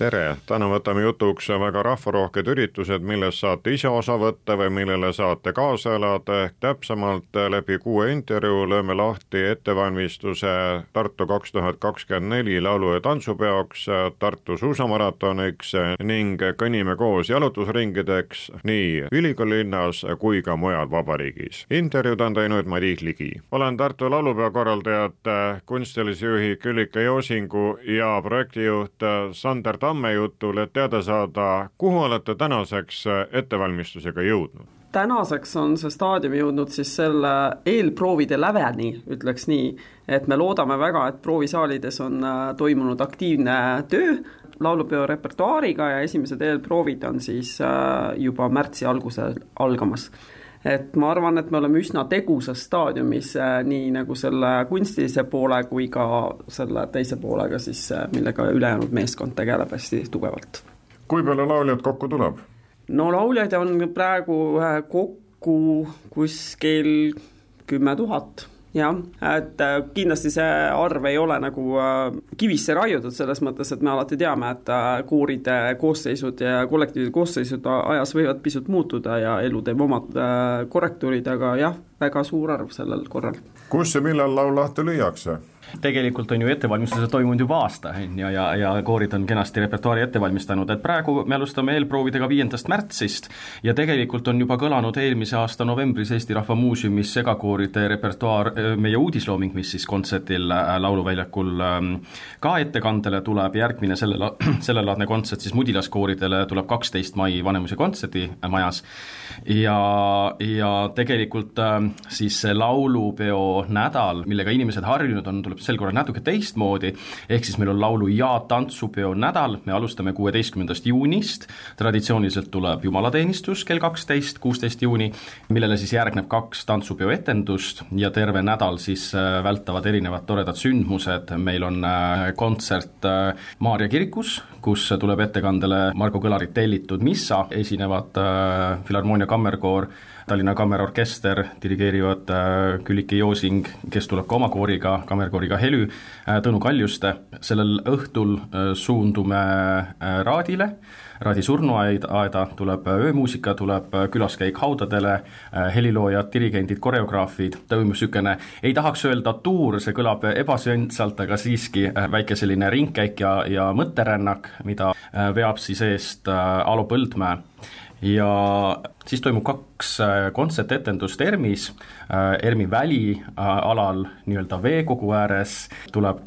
tere, täna võtame jutuks väga rahvarohked üritused, millest saate ise osa võtta või millele saate kaasa elada, ehk täpsemalt läbi kuue intervjuu lööme lahti ettevalmistuse Tartu kaks tuhat kakskümmend neli laulu- ja tantsupeoks, Tartu suusamaratoniks ning kõnnime koos jalutusringideks nii ülikooli linnas kui ka mujal vabariigis. intervjuud on teinud Madis Ligi. olen Tartu laulupeo korraldajate kunstilise juhi Küllike Joosingu ja projektijuht Sander Tamm Tamme jutul, et teada saada, kuhu olete tänaseks ettevalmistusega jõudnud? tänaseks on see staadium jõudnud siis selle eelproovide läveni, ütleks nii, et me loodame väga, et proovisaalides on äh, toimunud aktiivne töö laulupeo repertuaariga ja esimesed eelproovid on siis äh, juba märtsi algusel algamas et ma arvan, et me oleme üsna tegusas staadiumis äh, nii nagu selle kunstilise poole kui ka selle teise poolega siis, äh, millega ülejäänud meeskond tegeleb hästi tugevalt. kui palju lauljaid kokku tuleb? no lauljaid on praegu äh, kokku kuskil kümme tuhat jah, et äh, kindlasti see arv ei ole nagu äh, kivisse raiutud, selles mõttes, et me alati teame, et äh, kooride koosseisud ja kollektiivide koosseisud ajas võivad pisut muutuda ja elu teeb omad korrektuurid, aga jah, väga suur arv sellel korral. kus ja millal laul lahti lüüakse? Tegelikult on ju ettevalmistused toimunud juba aasta, on ju, ja, ja koorid on kenasti repertuaari ette valmistanud, et praegu me alustame eelproovidega viiendast märtsist ja tegelikult on juba kõlanud eelmise aasta novembris Eesti Rahva Muuseumis segakooride repertuaar, meie uudislooming, mis siis kontserdil äh, Lauluväljakul ähm, ka ettekandele tuleb, järgmine selle, sellelaadne kontsert siis mudilaskooridele tuleb kaksteist mai Vanemuise kontserdimajas ja, ja tegelikult ähm, siis see laulupeo nädal, millega inimesed harjunud on, tuleb sel korral natuke teistmoodi, ehk siis meil on laulu- ja tantsupeo nädal, me alustame kuueteistkümnendast juunist, traditsiooniliselt tuleb jumalateenistus kell kaksteist, kuusteist juuni, millele siis järgneb kaks tantsupeo etendust ja terve nädal siis äh, vältavad erinevad toredad sündmused, meil on äh, kontsert äh, Maarja kirikus, kus tuleb ettekandele Margo Kõlarit tellitud missa, esinevad Filharmoonia Kammerkoor, Tallinna Kammerorkester, dirigeerivad Külliki Joosing, kes tuleb ka oma kooriga, kammerkooriga Helü, Tõnu Kaljuste, sellel õhtul suundume Raadile, Raadi surnuaeda, tuleb öömuusika, tuleb külaskäik haudadele, heliloojad, dirigendid, koreograafid, toimub niisugune, ei tahaks öelda tuur, see kõlab ebasöndsalt, aga siiski väike selline ringkäik ja, ja mõtterännak, mida veab siis eest Alo Põldmäe ja siis toimub kaks kontsertetendust ERMis, ERMi välialal nii-öelda veekogu ääres tuleb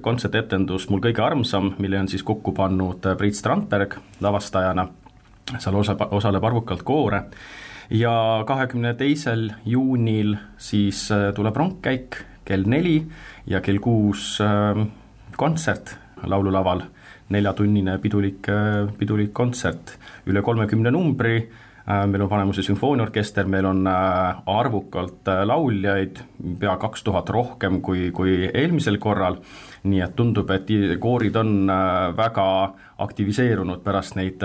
kontsertetendus Mul kõige armsam, mille on siis kokku pannud Priit Strandberg lavastajana, seal osa, osaleb arvukalt koore. Ja kahekümne teisel juunil siis tuleb rongkäik kell neli ja kell kuus kontsert laululaval neljatunnine pidulik, pidulik kontsert, üle kolmekümne numbri, meil on Vanemuise sümfooniaorkester, meil on arvukalt lauljaid, pea kaks tuhat rohkem kui, kui eelmisel korral, nii et tundub, et koorid on väga aktiviseerunud pärast neid,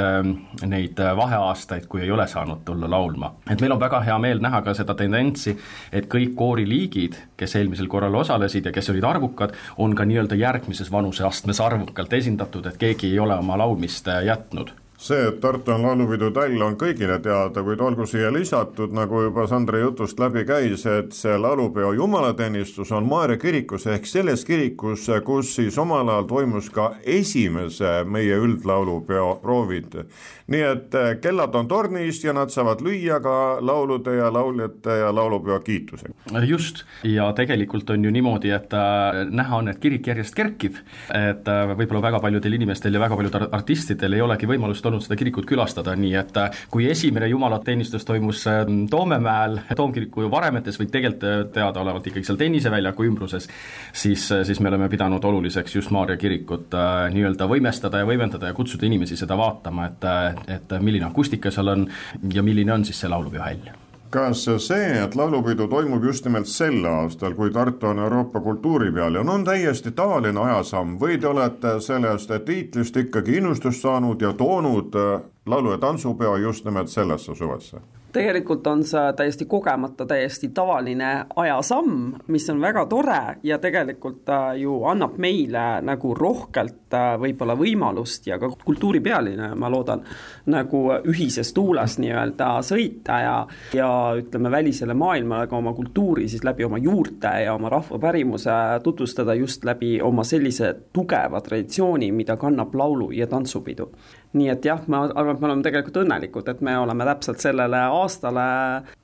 neid vaheaastaid, kui ei ole saanud tulla laulma. et meil on väga hea meel näha ka seda tendentsi, et kõik kooriliigid, kes eelmisel korral osalesid ja kes olid arvukad, on ka nii-öelda järgmises vanuseastmes arvukalt esindatud, et keegi ei ole oma laulmist jätnud see, et Tartu on laulupidu täll, on kõigile teada, kuid olgu siia lisatud, nagu juba Sandri jutust läbi käis, et see laulupeo jumalateenistus on Maarja kirikus ehk selles kirikus, kus siis omal ajal toimus ka esimese meie üldlaulupeo proovid. nii et eh, kellad on tornis ja nad saavad lüüa ka laulude ja lauljate ja laulupeo kiitusega. just, ja tegelikult on ju niimoodi, et äh, näha on, et kirik järjest kerkib, et äh, võib-olla väga paljudel inimestel ja väga paljudel artistidel ei olegi võimalust olnud seda kirikut külastada, nii et äh, kui esimene jumalateenistus toimus äh, Toomemäel Toomkiriku varemetes või tegelikult äh, teadaolevalt ikkagi seal tenniseväljaku ümbruses, siis, siis me oleme pidanud oluliseks just Maarja kirikut nii-öelda võimestada ja võimendada ja kutsuda inimesi seda vaatama, et, et milline akustika seal on ja milline on siis see laulupeohäll kas see, et laulupidu toimub just nimelt sel aastal, kui Tartu on Euroopa kultuuripealinn, on täiesti tavaline ajasamm või te olete sellest tiitlist ikkagi innustust saanud ja toonud laulu- ja tantsupeo just nimelt sellesse suvesse? Tegelikult on see täiesti kogemata täiesti tavaline ajasamm, mis on väga tore ja tegelikult äh, ju annab meile nagu rohkelt äh, võib-olla võimalust ja ka kultuuripealine, ma loodan, nagu ühises tuules nii-öelda sõita ja ja ütleme, välisele maailmale ka oma kultuuri siis läbi oma juurte ja oma rahvapärimuse tutvustada just läbi oma sellise tugeva traditsiooni, mida kannab laulu- ja tantsupidu nii et jah, ma arvan, et me oleme tegelikult õnnelikud, et me oleme täpselt sellele aastale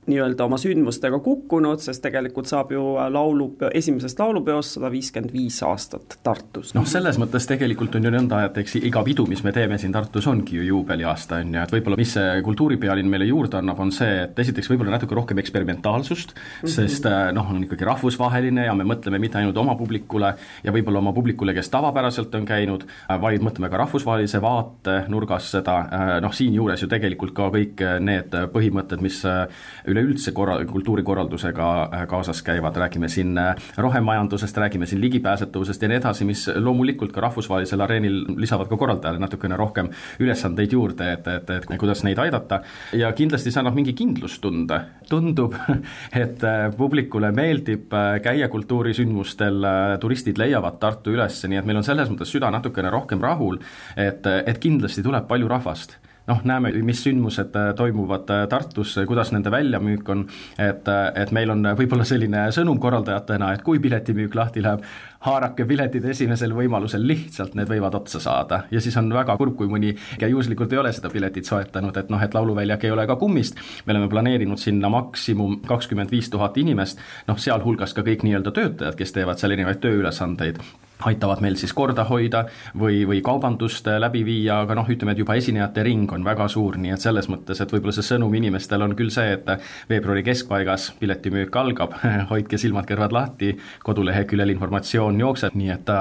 nii-öelda oma sündmustega kukkunud, sest tegelikult saab ju laulu, esimesest laulupeost sada viiskümmend viis aastat Tartus. noh, selles mõttes tegelikult on ju nõnda, et eks iga pidu, mis me teeme siin Tartus, ongi ju juubeliaasta, on ju, et võib-olla mis see kultuuripealinn meile juurde annab, on see, et esiteks võib-olla natuke rohkem eksperimentaalsust mm, -hmm. sest äh, noh, on ikkagi rahvusvaheline ja me mõtleme mitte ainult oma publikule ja võib-olla oma publikule, kes tavapäraselt on käinud, vaid mõtleme ka rahvusvahelise vaate, nurgas seda, äh, noh siinjuures ju tegelikult ka kõik äh, need põhimõtted, mis äh, üleüldse korra-, kultuurikorraldusega kaasas käivad, räägime siin rohemajandusest, räägime siin ligipääsetavusest ja nii edasi, mis loomulikult ka rahvusvahelisel areenil lisavad ka korraldajale natukene rohkem ülesandeid juurde, et, et, et kuidas neid aidata ja kindlasti see annab mingi kindlustunde. tundub, et publikule meeldib käia kultuurisündmustel, turistid leiavad Tartu üles, nii et meil on selles mõttes süda natukene rohkem rahul, et, et kindlasti tuleb palju rahvast. Noh, näeme, mis sündmused äh, toimuvad äh, Tartus, kuidas nende väljamüük on, et, äh, et meil on võib-olla selline sõnum korraldajatena, et kui piletimüük lahti läheb, haarake piletid esimesel võimalusel, lihtsalt need võivad otsa saada. Ja siis on väga kurb, kui mõni juhuslikult ei ole seda piletit soetanud, et noh, et lauluväljak ei ole ka kummist, me oleme planeerinud sinna maksimum kakskümmend viis tuhat inimest, noh, sealhulgas ka kõik nii-öelda töötajad, kes teevad seal erinevaid tööülesandeid aitavad meil siis korda hoida või, või kaubandust läbi viia, aga noh, ütleme, et juba esinejate ring on väga suur, nii et selles mõttes, et võib-olla see sõnum inimestel on küll see, et veebruari keskpaigas piletimüük algab hoidke silmad-kõrvad lahti, koduleheküljel informatsioon jookseb, nii et,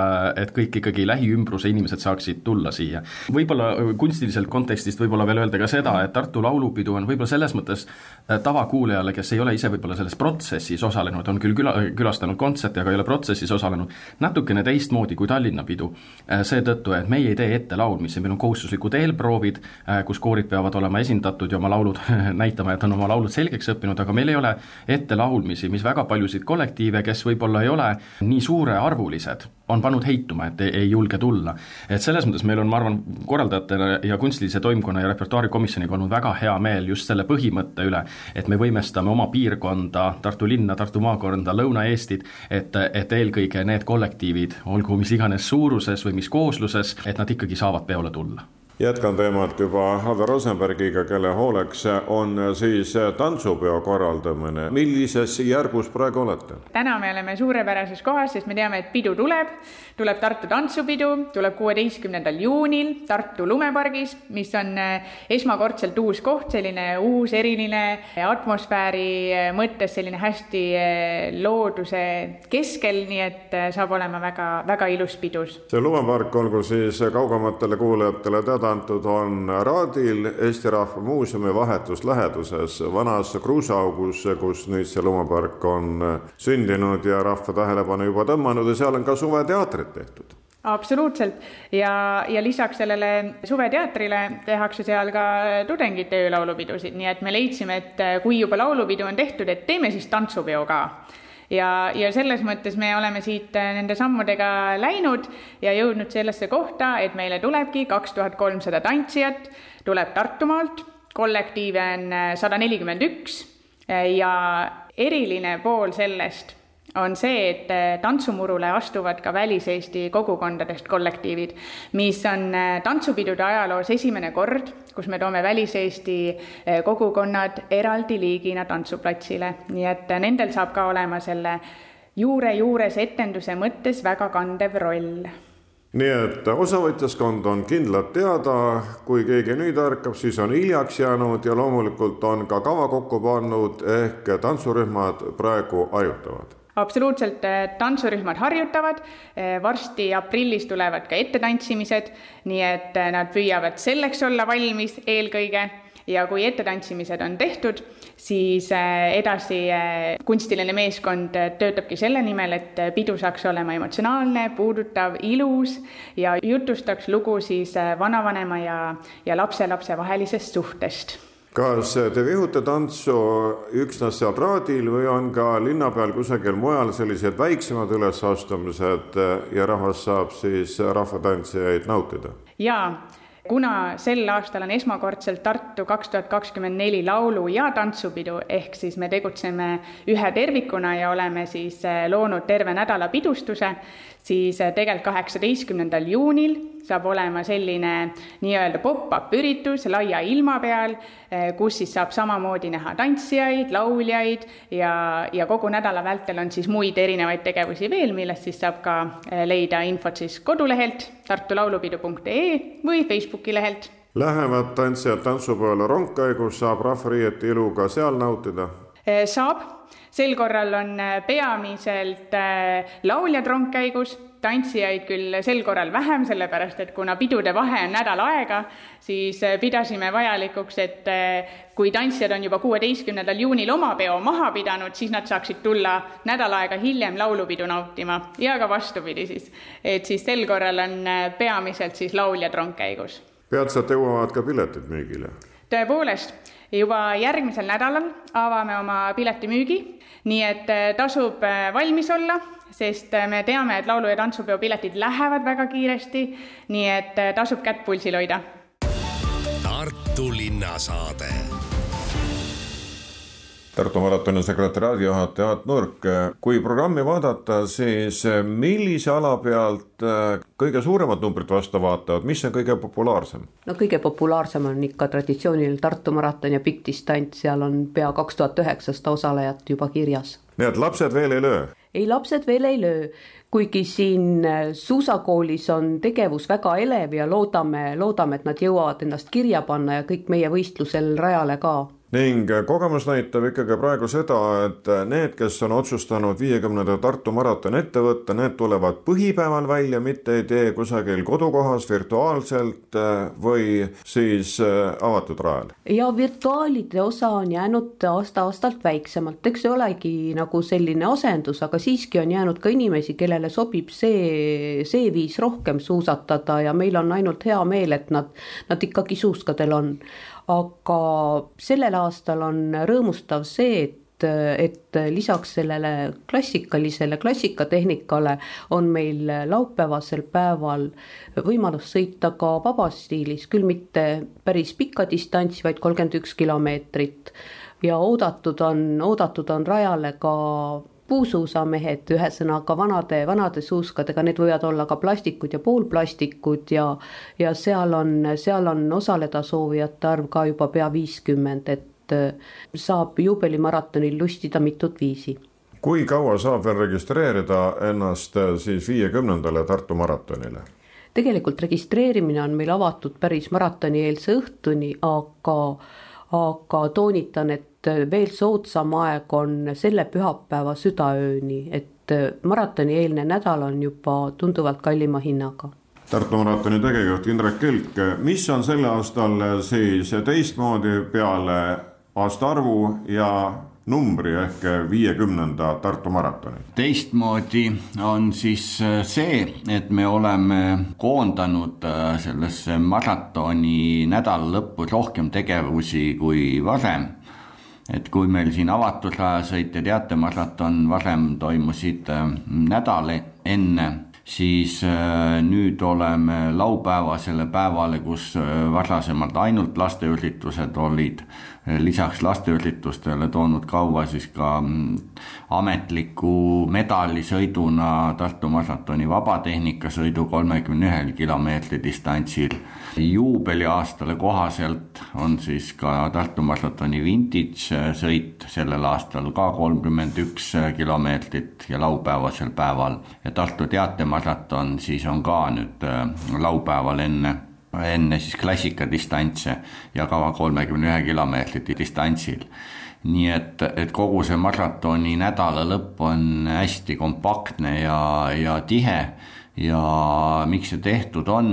et kõik ikkagi lähiümbruse inimesed saaksid tulla siia. võib-olla kunstiliselt kontekstist võib-olla veel öelda ka seda, et Tartu Laulupidu on võib-olla selles mõttes äh, tavakuulajale, kes ei ole ise võib-olla selles protsessis osalenud, on küll küla, külastanud kontserte, aga ei ole protsessis osalenud, natukene teist teistmoodi kui Tallinna pidu. Äh, seetõttu, et meie ei tee ettelaulmisi, meil on kohustuslikud eelproovid, äh, kus koorid peavad olema esindatud ja oma laulud näitama, et on oma laulud selgeks õppinud, aga meil ei ole ettelaulmisi, mis väga paljusid kollektiive, kes võib-olla ei ole nii suurearvulised, on pannud heituma, et ei, ei julge tulla. et selles mõttes meil on, ma arvan, korraldajatena ja kunstilise toimkonna ja repertuaarikomisjoniga olnud väga hea meel just selle põhimõtte üle, et me võimestame oma piirkonda, Tartu linna, Tartu maakonda, Lõuna-Eestit, et, et eelkõige need kollektiivid, olgu mis iganes suuruses või mis koosluses, et nad ikkagi saavad peole tulla jätkan teemat juba Ave Rosenbergiga, kelle hooleks on siis tantsupeo korraldamine. millises järgus praegu olete? täna me oleme suurepärases kohas, sest me teame, et pidu tuleb. tuleb Tartu tantsupidu, tuleb kuueteistkümnendal juunil Tartu lumepargis, mis on eh, esmakordselt uus koht, selline uus eriline atmosfääri eh, mõttes selline hästi eh, looduse keskel, nii et saab olema väga, väga ilus pidus. see lumepark olgu siis kaugematele kuulajatele teada antud on Raadil Eesti Rahva Muuseumi vahetus läheduses vanas kruusaaugus, kus nüüd see lumepark on sündinud ja rahva tähelepanu juba tõmmanud ja seal on ka suveteatrit tehtud. Absoluutselt. Ja, ja lisaks sellele suveteatrile tehakse seal ka tudengite öölaulupidusid, nii et me leidsime, et kui juba laulupidu on tehtud, et teeme siis tantsupeo ka ja, ja selles mõttes me oleme siit äh, nende sammudega läinud ja jõudnud sellesse kohta, et meile tulebki kaks tuhat kolmsada tantsijat, tuleb Tartumaalt, kollektiive on äh, sada nelikümmend üks äh, ja eriline pool sellest on see, et äh, tantsumurule astuvad ka väliseesti kogukondadest kollektiivid, mis on äh, tantsupidude ajaloos esimene kord, kus me toome väliseesti äh, kogukonnad eraldi liigina tantsuplatsile, nii et nendel saab ka olema selle juure juures etenduse mõttes väga kandev roll. Nii et osavõtjaskond on kindlalt teada, kui keegi nüüd ärkab, siis on hiljaks jäänud ja loomulikult on ka kava kokku pannud, ehk tantsurühmad praegu harjutavad absoluutselt, äh, tantsurühmad harjutavad, äh, varsti aprillis tulevad ka ettetantsimised, nii et äh, nad püüavad selleks olla valmis eelkõige. Ja kui ettetantsimised on tehtud, siis edasi kunstiline meeskond töötabki selle nimel, et pidu saaks olema emotsionaalne, puudutav, ilus ja jutustaks lugu siis vanavanema ja, ja lapselapse vahelisest suhtest kas te vihute tantsu üksnes seal traadil või on ka linna peal kusagil mujal sellised väiksemad ülesastumised ja rahvas saab siis rahvatantsijaid nautida? jaa kuna sel aastal on esmakordselt Tartu kaks tuhat kakskümmend neli laulu- ja tantsupidu, ehk siis me tegutseme ühe tervikuna ja oleme siis eh, loonud terve nädala pidustuse, siis eh, tegelikult kaheksateistkümnendal juunil saab olema selline nii-öelda pop-up üritus laia ilma peal, eh, kus siis saab samamoodi näha tantsijaid, lauljaid ja, ja kogu nädala vältel on siis muid erinevaid tegevusi veel, millest siis saab ka leida infot siis kodulehelt tartulaulupidu.ee või Facebooki lehelt. Lähevad tantsijad tantsupeole rongkäigus, saab rahvariiete ilu ka seal nautida? Eh, saab, sel korral on eh, peamiselt eh, lauljad rongkäigus tantsijaid küll sel korral vähem, sellepärast et kuna pidude vahe on nädal aega, siis äh, pidasime vajalikuks, et äh, kui tantsijad on juba kuueteistkümnendal juunil oma peo maha pidanud, siis nad saaksid tulla nädal aega hiljem laulupidu nautima ja ka vastupidi siis. et siis sel korral on äh, peamiselt siis lauljad rongkäigus. peatselt jõuavad ka piletid müügile? tõepoolest, juba järgmisel nädalal avame oma piletimüügi, nii et tasub valmis olla sest äh, me teame, et laulu- ja tantsupeo piletid lähevad väga kiiresti, nii et äh, tasub kätt pulsil hoida. Tartu linnasaade. Tartu maratoni sekretäriaadi juhataja Aat Nurk, kui programmi vaadata, siis millise ala pealt äh, kõige suuremat numbrit vastu vaatavad, mis on kõige populaarsem? no kõige populaarsem on ikka traditsiooniline Tartu maraton ja pikk distants, seal on pea kaks tuhat üheksasada osalejat juba kirjas. nii et lapsed veel ei löö? ei, lapsed veel ei löö, kuigi siin äh, suusakoolis on tegevus väga elev ja loodame, loodame, et nad jõuavad ennast kirja panna ja kõik meie võistlusel rajale ka ning kogemus näitab ikkagi praegu seda, et need, kes on otsustanud viiekümnenda Tartu maratoni ette võtta, need tulevad põhipäeval välja, mitte ei tee kusagil kodukohas virtuaalselt või siis avatud rajal. ja virtuaalide osa on jäänud aasta-aastalt väiksemalt, eks see olegi nagu selline asendus, aga siiski on jäänud ka inimesi, kellele sobib see, see viis rohkem suusatada ja meil on ainult hea meel, et nad, nad ikkagi suuskadel on aga sellel aastal on rõõmustav see, et et lisaks sellele klassikalisele klassikatehnikale on meil laupäevasel päeval võimalus sõita ka vabas stiilis, küll mitte päris pikka distantsi, vaid kolmkümmend üks kilomeetrit. ja oodatud on, oodatud on rajale ka puusuusamehed, ühesõnaga vanade, vanade suuskadega, need võivad olla ka plastikud ja poolplastikud ja ja seal on, seal on osaleda soovijate arv ka juba pea viiskümmend, et äh, saab juubelimaratonil lustida mitut viisi. kui kaua saab veel registreerida ennast äh, siis viiekümnendale Tartu maratonile? tegelikult registreerimine on meil avatud päris maratonieelse õhtuni, aga aga toonitan, et veel soodsam aeg on selle pühapäeva südaööni, et maratoni-eelne nädal on juba tunduvalt kallima hinnaga. Tartu maratoni tegevjuht Indrek Kelk, mis on sel aastal siis teistmoodi peale aastaarvu ja numbri ehk viiekümnenda Tartu maratoni. teistmoodi on siis see, et me oleme koondanud sellesse maratoni nädala lõppu rohkem tegevusi kui varem et kui meil siin avatud rajasõit ja teatemaraton varem toimusid äh, nädal enne, siis äh, nüüd oleme laupäevasele päevale, kus äh, varasemalt ainult lasteüritused olid, lisaks lasteüritustele toonud kaua siis ka mm, ametliku medalisõiduna Tartu maratoni vabatehnikasõidu kolmekümne ühel kilomeetri distantsil. juubeliaastale kohaselt on siis ka Tartu maratoni vintage sõit sellel aastal ka kolmkümmend üks kilomeetrit ja laupäevasel päeval ja Tartu teatemaraton siis on ka nüüd äh, laupäeval enne enne siis klassikadistantse ja ka kolmekümne ühe kilomeetri distantsil. nii et, et kogu see maratoni nädala lõpp on hästi kompaktne ja, ja tihe ja miks see tehtud on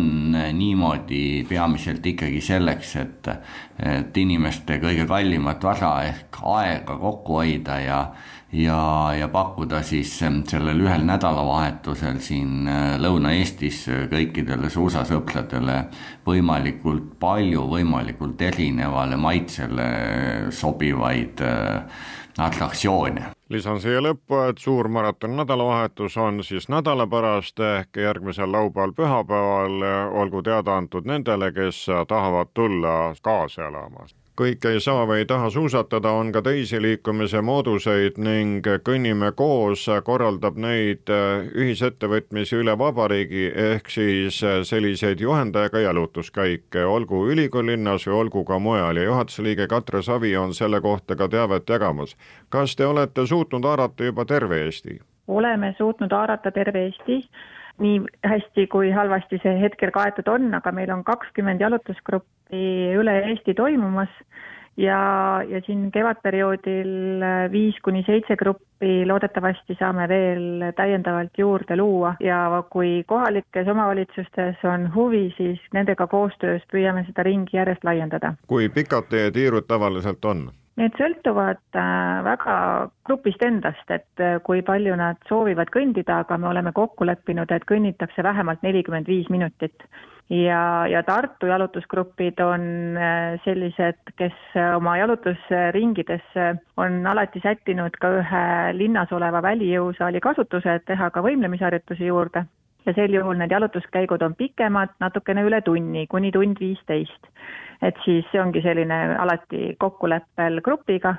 niimoodi peamiselt ikkagi selleks, et, et inimeste kõige kallimat vara ehk aega kokku hoida ja ja, ja pakkuda siis sellel ühel nädalavahetusel siin Lõuna-Eestis kõikidele suusasõpradele võimalikult palju, võimalikult erinevale maitsele sobivaid atraktsioone. Lisan siia lõppu, et suur maraton nädalavahetus on siis nädala pärast ehk järgmisel laupäeval-pühapäeval, olgu teada antud nendele, kes tahavad tulla kaasa elama kõik ei saa või ei taha suusatada, on ka teisi liikumise mooduseid ning Kõnnime koos korraldab neid äh, ühisettevõtmisi üle vabariigi, ehk siis äh, selliseid juhendajaga jalutuskäike, olgu ülikoolilinnas või olgu ka mujal ja juhatuse liige Katre Savi on selle kohta ka teavet jagamas. kas te olete suutnud haarata juba terve Eesti? oleme suutnud haarata terve Eesti nii hästi kui halvasti see hetkel kaetud on, aga meil on kakskümmend jalutusgruppi üle Eesti toimumas ja, ja siin kevadperioodil viis kuni seitse gruppi loodetavasti saame veel täiendavalt juurde luua ja kui kohalikes omavalitsustes on huvi, siis nendega koostöös püüame seda ringi järjest laiendada. kui pikad teie tiirud tavaliselt on? Need sõltuvad äh, väga grupist endast, et äh, kui palju nad soovivad kõndida, aga me oleme kokku leppinud, et kõnnitakse vähemalt nelikümmend viis minutit. ja, ja Tartu jalutusgrupid on äh, sellised, kes oma jalutusringidesse on alati sättinud ka ühe linnas oleva välijõusaali kasutuse, et teha ka võimlemisharjutusi juurde ja sel juhul need jalutuskäigud on pikemad, natukene üle tunni, kuni tund viisteist et siis see ongi selline alati kokkuleppel grupiga,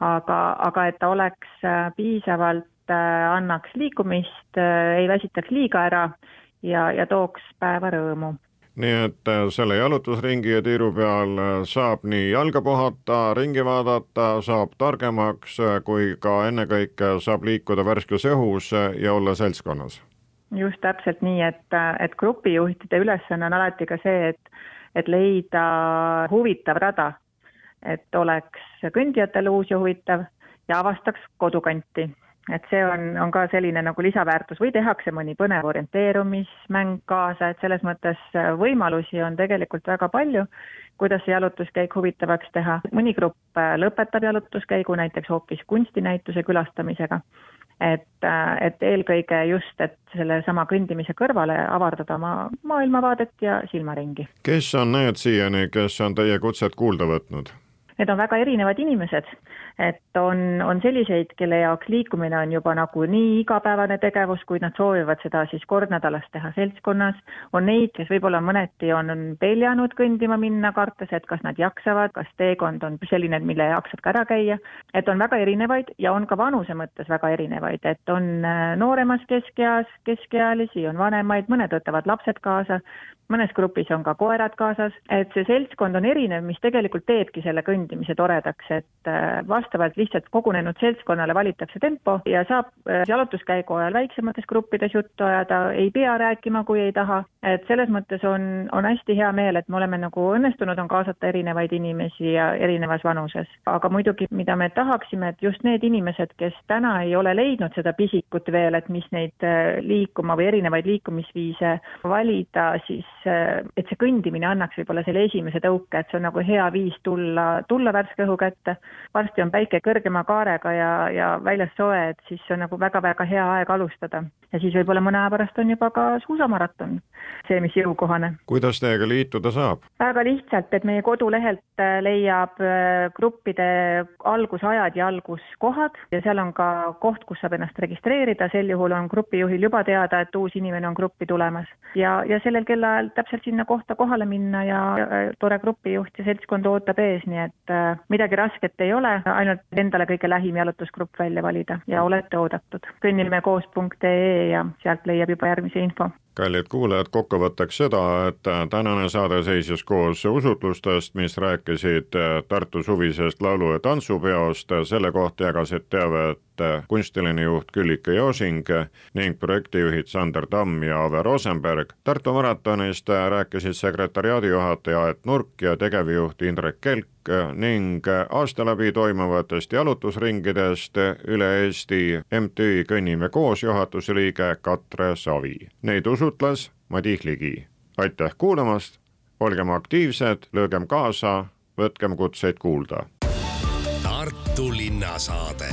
aga, aga et ta oleks äh, piisavalt, äh, annaks liikumist, äh, ei väsitaks liiga ära ja, ja tooks päeva rõõmu nii et selle jalutusringi ja tiiru peal saab nii jalga puhata, ringi vaadata, saab targemaks, kui ka ennekõike saab liikuda värskes õhus ja olla seltskonnas. just täpselt nii, et, et grupijuhtide ülesanne on alati ka see, et et leida huvitav rada, et oleks kõndijatele uus ja huvitav ja avastaks kodukanti. et see on, on ka selline nagu lisaväärtus või tehakse mõni põnev orienteerumismäng kaasa, et selles mõttes võimalusi on tegelikult väga palju, kuidas see jalutuskäik huvitavaks teha. mõni grupp lõpetab jalutuskäigu näiteks hoopis kunstinäituse külastamisega et, et eelkõige just, et sellesama kõndimise kõrvale avardada oma maailmavaadet ja silmaringi. kes on need siiani, kes on teie kutset kuulda võtnud? Need on väga erinevad inimesed, et on, on selliseid, kelle jaoks liikumine on juba nagunii igapäevane tegevus, kuid nad soovivad seda siis kord nädalas teha seltskonnas. on neid, kes võib-olla mõneti on, peljanud kõndima minna, kartes, et kas nad jaksavad, kas teekond on selline, mille jaksad ka ära käia. et on väga erinevaid ja on ka vanuse mõttes väga erinevaid, et on äh, nooremas keskeas keskealisi, on vanemaid, mõned võtavad lapsed kaasa, mõnes grupis on ka koerad kaasas, et see seltskond on erinev, mis tegelikult teebki selle kõndimise toredaks, et äh, vastavalt lihtsalt kogunenud seltskonnale valitakse tempo ja saab äh, jalutuskäigu ajal väiksemates gruppides juttu ajada, ei pea rääkima, kui ei taha, et selles mõttes on, on hästi hea meel, et me oleme nagu õnnestunud on kaasata erinevaid inimesi ja erinevas vanuses. aga muidugi, mida me tahaksime, et just need inimesed, kes täna ei ole leidnud seda pisikut veel, et mis neid äh, liikuma või erinevaid liikumisviise valida, siis et see kõndimine annaks võib-olla selle esimese tõuke, et see on nagu hea viis tulla, tulla värske õhu kätte. varsti on päike kõrgema kaarega ja, ja väljas soe, et siis on nagu väga-väga hea aeg alustada. ja siis võib-olla mõne aja pärast on juba ka suusamaraton, see, mis jõukohane. kuidas teiega liituda saab? väga lihtsalt, et meie kodulehelt äh, leiab äh, gruppide algusajad ja alguskohad ja seal on ka koht, kus saab ennast registreerida, sel juhul on grupijuhil juba teada, et uus inimene on gruppi tulemas. ja, ja sellel kellaajal täpselt sinna kohta kohale minna ja tore grupijuht ja seltskond ootab ees, nii et äh, midagi rasket ei ole, ainult endale kõige lähim jalutusgrupp välja valida ja olete oodatud. kõnnimekoos.ee ja sealt leiab juba järgmise info kallid kuulajad, kokkuvõtteks seda, et tänane saade seisis koos usutlustest, mis rääkisid Tartu suvisest laulu- ja tantsupeost, selle kohta jagasid teavet kunstiline juht Küllike Josing ning projektijuhid Sander Tamm ja Ave Rosenberg. Tartu maratonist rääkisid sekretäriaadi juhataja Aet Nurk ja tegevjuht Indrek Kelk ning aasta läbi toimuvatest jalutusringidest üle Eesti MTÜ Kõnnime koos juhatuse liige Katre Savi. Neid usutles Madis Ligi. aitäh kuulamast, olgem aktiivsed, löögem kaasa, võtkem kutseid kuulda. Tartu linnasaade